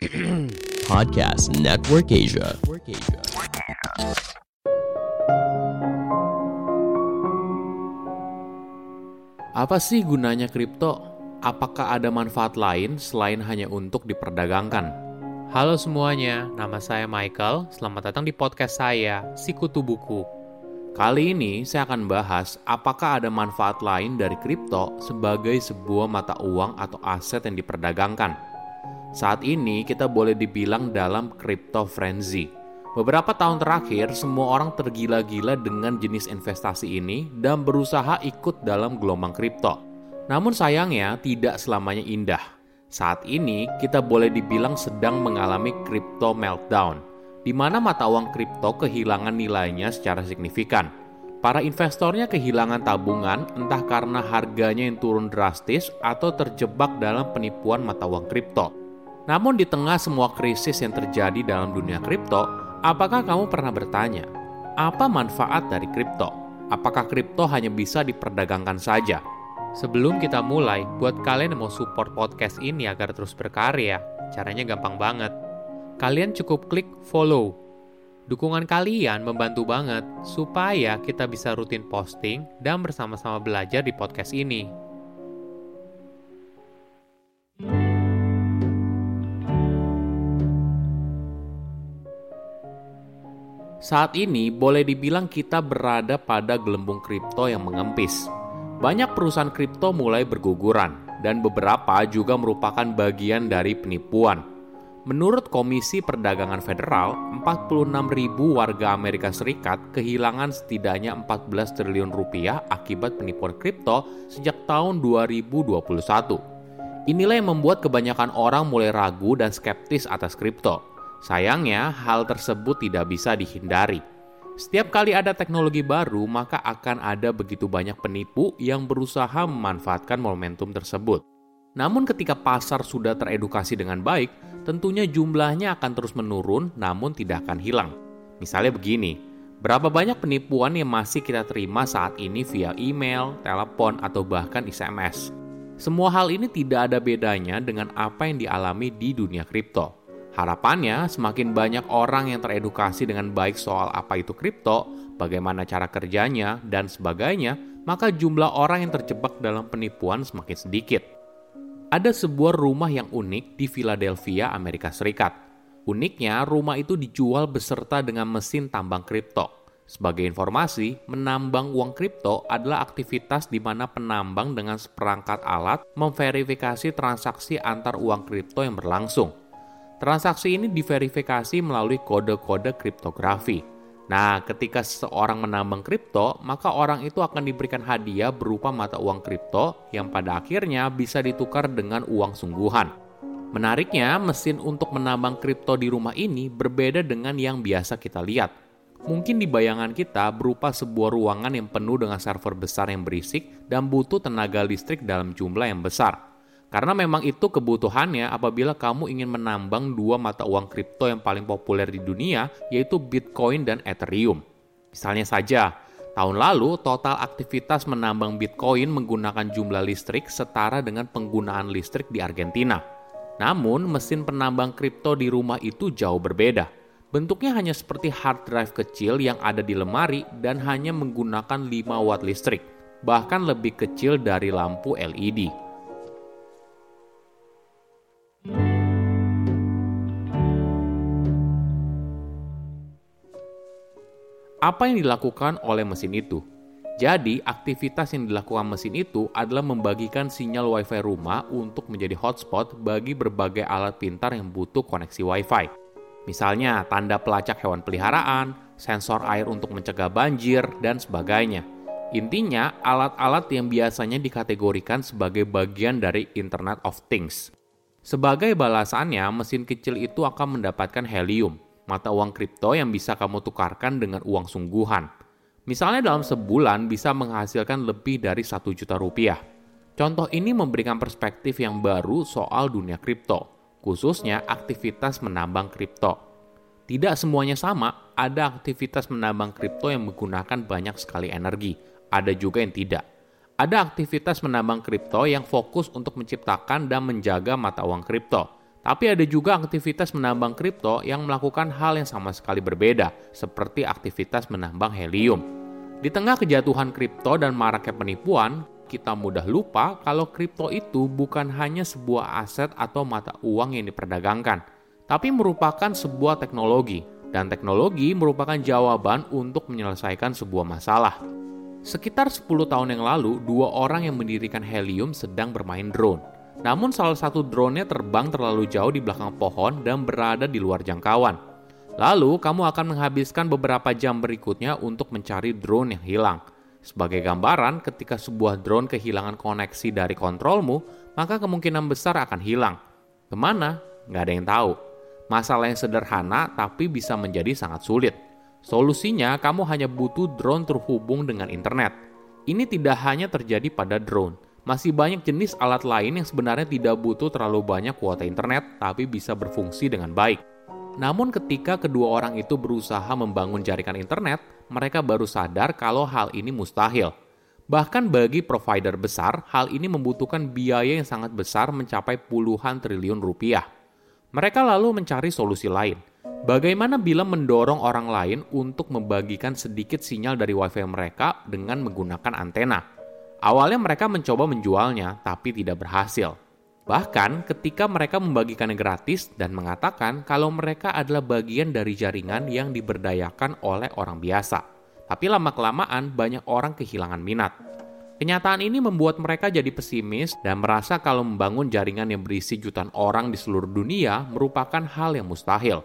Podcast Network Asia. Apa sih gunanya kripto? Apakah ada manfaat lain selain hanya untuk diperdagangkan? Halo semuanya, nama saya Michael. Selamat datang di podcast saya, Sikutu Buku. Kali ini saya akan bahas apakah ada manfaat lain dari kripto sebagai sebuah mata uang atau aset yang diperdagangkan. Saat ini kita boleh dibilang dalam crypto frenzy. Beberapa tahun terakhir, semua orang tergila-gila dengan jenis investasi ini dan berusaha ikut dalam gelombang kripto. Namun sayangnya tidak selamanya indah. Saat ini kita boleh dibilang sedang mengalami crypto meltdown, di mana mata uang kripto kehilangan nilainya secara signifikan. Para investornya kehilangan tabungan entah karena harganya yang turun drastis atau terjebak dalam penipuan mata uang kripto. Namun di tengah semua krisis yang terjadi dalam dunia kripto, Apakah kamu pernah bertanya, apa manfaat dari kripto? Apakah kripto hanya bisa diperdagangkan saja? Sebelum kita mulai, buat kalian yang mau support podcast ini agar terus berkarya, caranya gampang banget. Kalian cukup klik follow. Dukungan kalian membantu banget supaya kita bisa rutin posting dan bersama-sama belajar di podcast ini. Saat ini boleh dibilang kita berada pada gelembung kripto yang mengempis. Banyak perusahaan kripto mulai berguguran dan beberapa juga merupakan bagian dari penipuan. Menurut Komisi Perdagangan Federal, 46 ribu warga Amerika Serikat kehilangan setidaknya 14 triliun rupiah akibat penipuan kripto sejak tahun 2021. Inilah yang membuat kebanyakan orang mulai ragu dan skeptis atas kripto. Sayangnya, hal tersebut tidak bisa dihindari. Setiap kali ada teknologi baru, maka akan ada begitu banyak penipu yang berusaha memanfaatkan momentum tersebut. Namun, ketika pasar sudah teredukasi dengan baik, tentunya jumlahnya akan terus menurun, namun tidak akan hilang. Misalnya begini: berapa banyak penipuan yang masih kita terima saat ini via email, telepon, atau bahkan SMS? Semua hal ini tidak ada bedanya dengan apa yang dialami di dunia kripto. Harapannya, semakin banyak orang yang teredukasi dengan baik soal apa itu kripto, bagaimana cara kerjanya, dan sebagainya, maka jumlah orang yang terjebak dalam penipuan semakin sedikit. Ada sebuah rumah yang unik di Philadelphia, Amerika Serikat. Uniknya, rumah itu dijual beserta dengan mesin tambang kripto. Sebagai informasi, menambang uang kripto adalah aktivitas di mana penambang dengan seperangkat alat memverifikasi transaksi antar uang kripto yang berlangsung. Transaksi ini diverifikasi melalui kode-kode kriptografi. Nah, ketika seseorang menambang kripto, maka orang itu akan diberikan hadiah berupa mata uang kripto yang pada akhirnya bisa ditukar dengan uang sungguhan. Menariknya, mesin untuk menambang kripto di rumah ini berbeda dengan yang biasa kita lihat. Mungkin di bayangan kita berupa sebuah ruangan yang penuh dengan server besar yang berisik dan butuh tenaga listrik dalam jumlah yang besar. Karena memang itu kebutuhannya apabila kamu ingin menambang dua mata uang kripto yang paling populer di dunia, yaitu Bitcoin dan Ethereum. Misalnya saja, tahun lalu total aktivitas menambang Bitcoin menggunakan jumlah listrik setara dengan penggunaan listrik di Argentina. Namun, mesin penambang kripto di rumah itu jauh berbeda. Bentuknya hanya seperti hard drive kecil yang ada di lemari dan hanya menggunakan 5 watt listrik, bahkan lebih kecil dari lampu LED. Apa yang dilakukan oleh mesin itu? Jadi, aktivitas yang dilakukan mesin itu adalah membagikan sinyal WiFi rumah untuk menjadi hotspot bagi berbagai alat pintar yang butuh koneksi WiFi. Misalnya, tanda pelacak hewan peliharaan, sensor air untuk mencegah banjir, dan sebagainya. Intinya, alat-alat yang biasanya dikategorikan sebagai bagian dari Internet of Things. Sebagai balasannya, mesin kecil itu akan mendapatkan helium, mata uang kripto yang bisa kamu tukarkan dengan uang sungguhan. Misalnya dalam sebulan bisa menghasilkan lebih dari satu juta rupiah. Contoh ini memberikan perspektif yang baru soal dunia kripto, khususnya aktivitas menambang kripto. Tidak semuanya sama, ada aktivitas menambang kripto yang menggunakan banyak sekali energi, ada juga yang tidak. Ada aktivitas menambang kripto yang fokus untuk menciptakan dan menjaga mata uang kripto, Tapi ada juga aktivitas menambang kripto yang melakukan hal yang sama sekali berbeda, seperti aktivitas menambang helium. Di tengah kejatuhan kripto dan maraknya penipuan, kita mudah lupa kalau kripto itu bukan hanya sebuah aset atau mata uang yang diperdagangkan, tapi merupakan sebuah teknologi, dan teknologi merupakan jawaban untuk menyelesaikan sebuah masalah. Sekitar 10 tahun yang lalu, dua orang yang mendirikan Helium sedang bermain drone. Namun salah satu drone-nya terbang terlalu jauh di belakang pohon dan berada di luar jangkauan. Lalu kamu akan menghabiskan beberapa jam berikutnya untuk mencari drone yang hilang. Sebagai gambaran, ketika sebuah drone kehilangan koneksi dari kontrolmu, maka kemungkinan besar akan hilang. Ke mana? Nggak ada yang tahu. Masalah yang sederhana tapi bisa menjadi sangat sulit. Solusinya, kamu hanya butuh drone terhubung dengan internet. Ini tidak hanya terjadi pada drone, masih banyak jenis alat lain yang sebenarnya tidak butuh terlalu banyak kuota internet, tapi bisa berfungsi dengan baik. Namun, ketika kedua orang itu berusaha membangun jaringan internet, mereka baru sadar kalau hal ini mustahil. Bahkan bagi provider besar, hal ini membutuhkan biaya yang sangat besar mencapai puluhan triliun rupiah. Mereka lalu mencari solusi lain. Bagaimana bila mendorong orang lain untuk membagikan sedikit sinyal dari WiFi mereka dengan menggunakan antena? Awalnya mereka mencoba menjualnya, tapi tidak berhasil. Bahkan ketika mereka membagikannya gratis dan mengatakan kalau mereka adalah bagian dari jaringan yang diberdayakan oleh orang biasa. Tapi lama-kelamaan banyak orang kehilangan minat. Kenyataan ini membuat mereka jadi pesimis dan merasa kalau membangun jaringan yang berisi jutaan orang di seluruh dunia merupakan hal yang mustahil.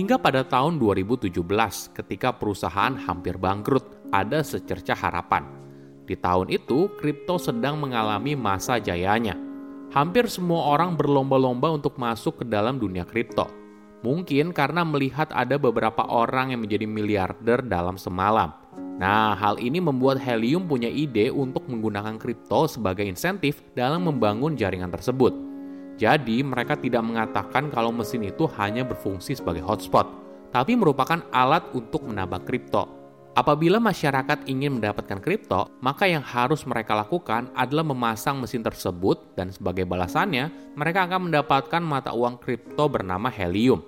Hingga pada tahun 2017, ketika perusahaan hampir bangkrut, ada secerca harapan. Di tahun itu, kripto sedang mengalami masa jayanya. Hampir semua orang berlomba-lomba untuk masuk ke dalam dunia kripto. Mungkin karena melihat ada beberapa orang yang menjadi miliarder dalam semalam. Nah, hal ini membuat Helium punya ide untuk menggunakan kripto sebagai insentif dalam membangun jaringan tersebut. Jadi, mereka tidak mengatakan kalau mesin itu hanya berfungsi sebagai hotspot, tapi merupakan alat untuk menambah kripto. Apabila masyarakat ingin mendapatkan kripto, maka yang harus mereka lakukan adalah memasang mesin tersebut dan sebagai balasannya, mereka akan mendapatkan mata uang kripto bernama Helium.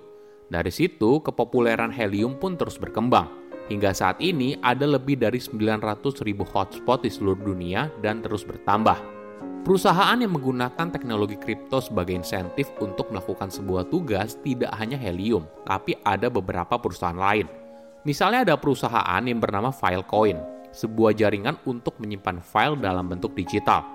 Dari situ, kepopuleran Helium pun terus berkembang. Hingga saat ini ada lebih dari 900 ribu hotspot di seluruh dunia dan terus bertambah. Perusahaan yang menggunakan teknologi kripto sebagai insentif untuk melakukan sebuah tugas tidak hanya Helium, tapi ada beberapa perusahaan lain. Misalnya ada perusahaan yang bernama Filecoin, sebuah jaringan untuk menyimpan file dalam bentuk digital.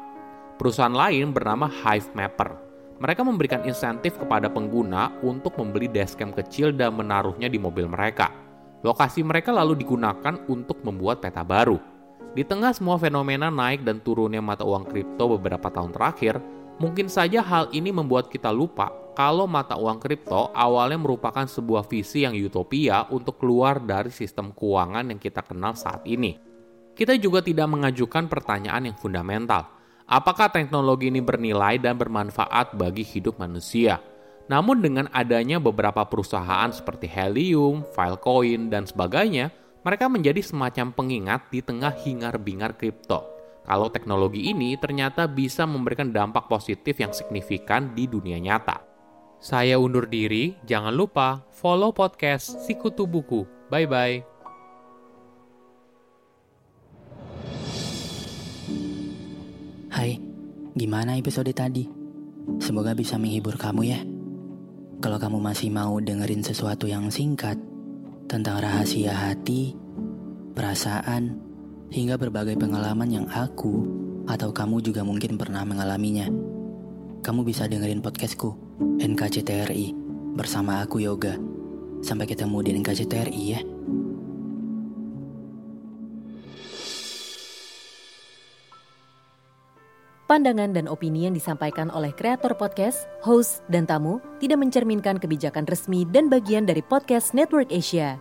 Perusahaan lain bernama Hivemapper. Mereka memberikan insentif kepada pengguna untuk membeli dashcam kecil dan menaruhnya di mobil mereka. Lokasi mereka lalu digunakan untuk membuat peta baru. Di tengah semua fenomena naik dan turunnya mata uang kripto beberapa tahun terakhir, mungkin saja hal ini membuat kita lupa kalau mata uang kripto awalnya merupakan sebuah visi yang utopia untuk keluar dari sistem keuangan yang kita kenal saat ini. Kita juga tidak mengajukan pertanyaan yang fundamental. Apakah teknologi ini bernilai dan bermanfaat bagi hidup manusia? Namun dengan adanya beberapa perusahaan seperti Helium, Filecoin, dan sebagainya, mereka menjadi semacam pengingat di tengah hingar-bingar kripto. Kalau teknologi ini ternyata bisa memberikan dampak positif yang signifikan di dunia nyata. Saya undur diri, jangan lupa follow podcast Sikutu Buku. Bye-bye. Hai, gimana episode tadi? Semoga bisa menghibur kamu ya. Kalau kamu masih mau dengerin sesuatu yang singkat, tentang rahasia hati, perasaan, hingga berbagai pengalaman yang aku atau kamu juga mungkin pernah mengalaminya. Kamu bisa dengerin podcastku, NKCTRI, bersama aku Yoga. Sampai ketemu di NKCTRI ya. Pandangan dan opini yang disampaikan oleh kreator podcast, host, dan tamu tidak mencerminkan kebijakan resmi dan bagian dari podcast Network Asia.